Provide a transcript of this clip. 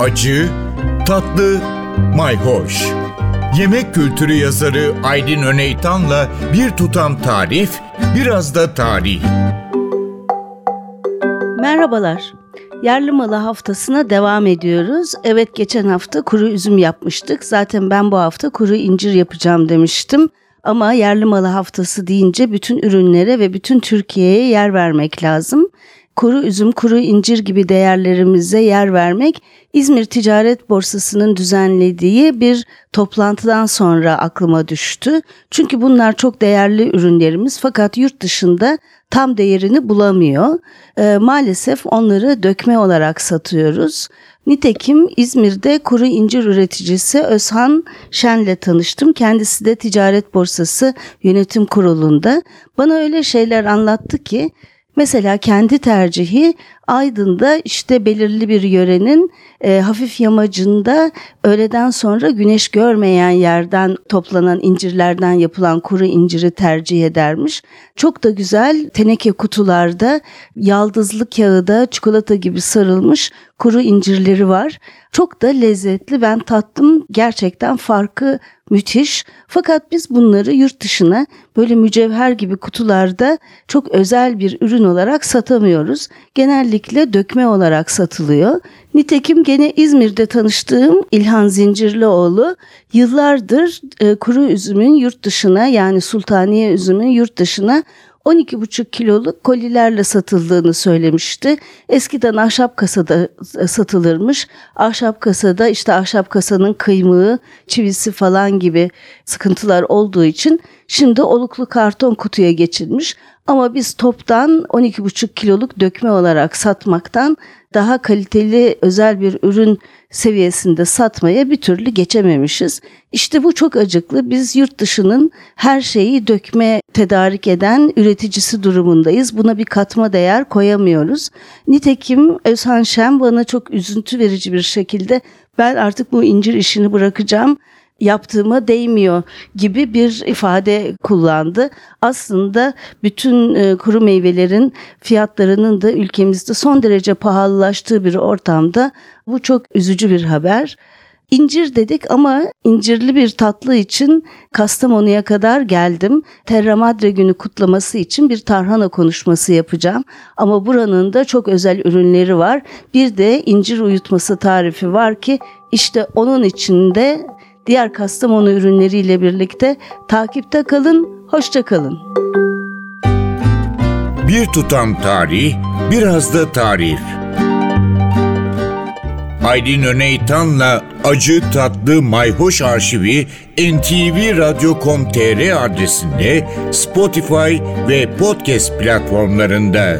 acı, tatlı, mayhoş. Yemek kültürü yazarı Aydın Öneytan'la bir tutam tarif, biraz da tarih. Merhabalar. Yerli malı haftasına devam ediyoruz. Evet geçen hafta kuru üzüm yapmıştık. Zaten ben bu hafta kuru incir yapacağım demiştim. Ama yerli malı haftası deyince bütün ürünlere ve bütün Türkiye'ye yer vermek lazım kuru üzüm, kuru incir gibi değerlerimize yer vermek İzmir Ticaret Borsası'nın düzenlediği bir toplantıdan sonra aklıma düştü. Çünkü bunlar çok değerli ürünlerimiz fakat yurt dışında tam değerini bulamıyor. E, maalesef onları dökme olarak satıyoruz. Nitekim İzmir'de kuru incir üreticisi Özhan Şen'le tanıştım. Kendisi de Ticaret Borsası Yönetim Kurulu'nda. Bana öyle şeyler anlattı ki Mesela kendi tercihi Aydın'da işte belirli bir yörenin e, hafif yamacında öğleden sonra güneş görmeyen yerden toplanan incirlerden yapılan kuru inciri tercih edermiş. Çok da güzel teneke kutularda yaldızlı kağıda çikolata gibi sarılmış kuru incirleri var. Çok da lezzetli ben tattım gerçekten farkı müthiş. Fakat biz bunları yurt dışına böyle mücevher gibi kutularda çok özel bir ürün olarak satamıyoruz. Genellikle dökme olarak satılıyor. Nitekim gene İzmir'de tanıştığım İlhan Zincirlioğlu yıllardır e, kuru üzümün yurt dışına yani sultaniye üzümün yurt dışına 12,5 kiloluk kolilerle satıldığını söylemişti. Eskiden ahşap kasada e, satılırmış. Ahşap kasada işte ahşap kasanın kıymığı, çivisi falan gibi sıkıntılar olduğu için şimdi oluklu karton kutuya geçilmiş. Ama biz toptan 12,5 kiloluk dökme olarak satmaktan daha kaliteli özel bir ürün seviyesinde satmaya bir türlü geçememişiz. İşte bu çok acıklı. Biz yurt dışının her şeyi dökme tedarik eden üreticisi durumundayız. Buna bir katma değer koyamıyoruz. Nitekim Özhan Şen bana çok üzüntü verici bir şekilde ben artık bu incir işini bırakacağım yaptığıma değmiyor gibi bir ifade kullandı. Aslında bütün e, kuru meyvelerin fiyatlarının da ülkemizde son derece pahalılaştığı bir ortamda bu çok üzücü bir haber. İncir dedik ama incirli bir tatlı için Kastamonu'ya kadar geldim. Terra Madre günü kutlaması için bir tarhana konuşması yapacağım. Ama buranın da çok özel ürünleri var. Bir de incir uyutması tarifi var ki işte onun içinde diğer Kastamonu ürünleriyle birlikte takipte kalın, hoşça kalın. Bir tutam tarih, biraz da tarif. Aydın Öneytan'la Acı Tatlı Mayhoş Arşivi ntvradio.com.tr adresinde Spotify ve podcast platformlarında.